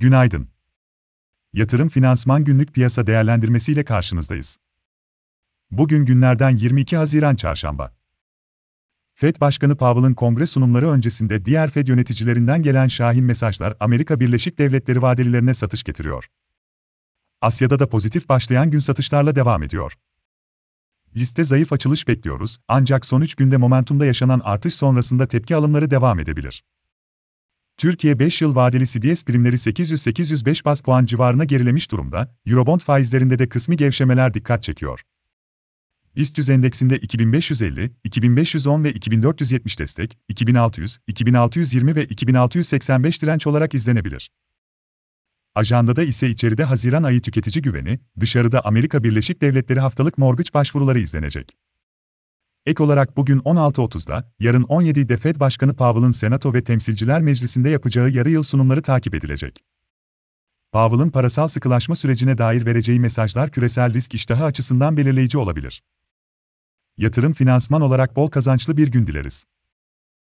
Günaydın. Yatırım Finansman Günlük Piyasa Değerlendirmesi ile karşınızdayız. Bugün günlerden 22 Haziran Çarşamba. Fed Başkanı Powell'ın kongre sunumları öncesinde diğer Fed yöneticilerinden gelen şahin mesajlar Amerika Birleşik Devletleri vadelilerine satış getiriyor. Asya'da da pozitif başlayan gün satışlarla devam ediyor. Liste zayıf açılış bekliyoruz, ancak son 3 günde momentumda yaşanan artış sonrasında tepki alımları devam edebilir. Türkiye 5 yıl vadeli CDS primleri 800-805 bas puan civarına gerilemiş durumda, Eurobond faizlerinde de kısmi gevşemeler dikkat çekiyor. BIST 100 endeksinde 2550, 2510 ve 2470 destek, 2600, 2620 ve 2685 direnç olarak izlenebilir. Ajandada ise içeride Haziran ayı tüketici güveni, dışarıda Amerika Birleşik Devletleri haftalık mortgage başvuruları izlenecek. Ek olarak bugün 16.30'da, yarın 17'de Fed Başkanı Powell'ın Senato ve Temsilciler Meclisi'nde yapacağı yarı yıl sunumları takip edilecek. Powell'ın parasal sıkılaşma sürecine dair vereceği mesajlar küresel risk iştahı açısından belirleyici olabilir. Yatırım finansman olarak bol kazançlı bir gün dileriz.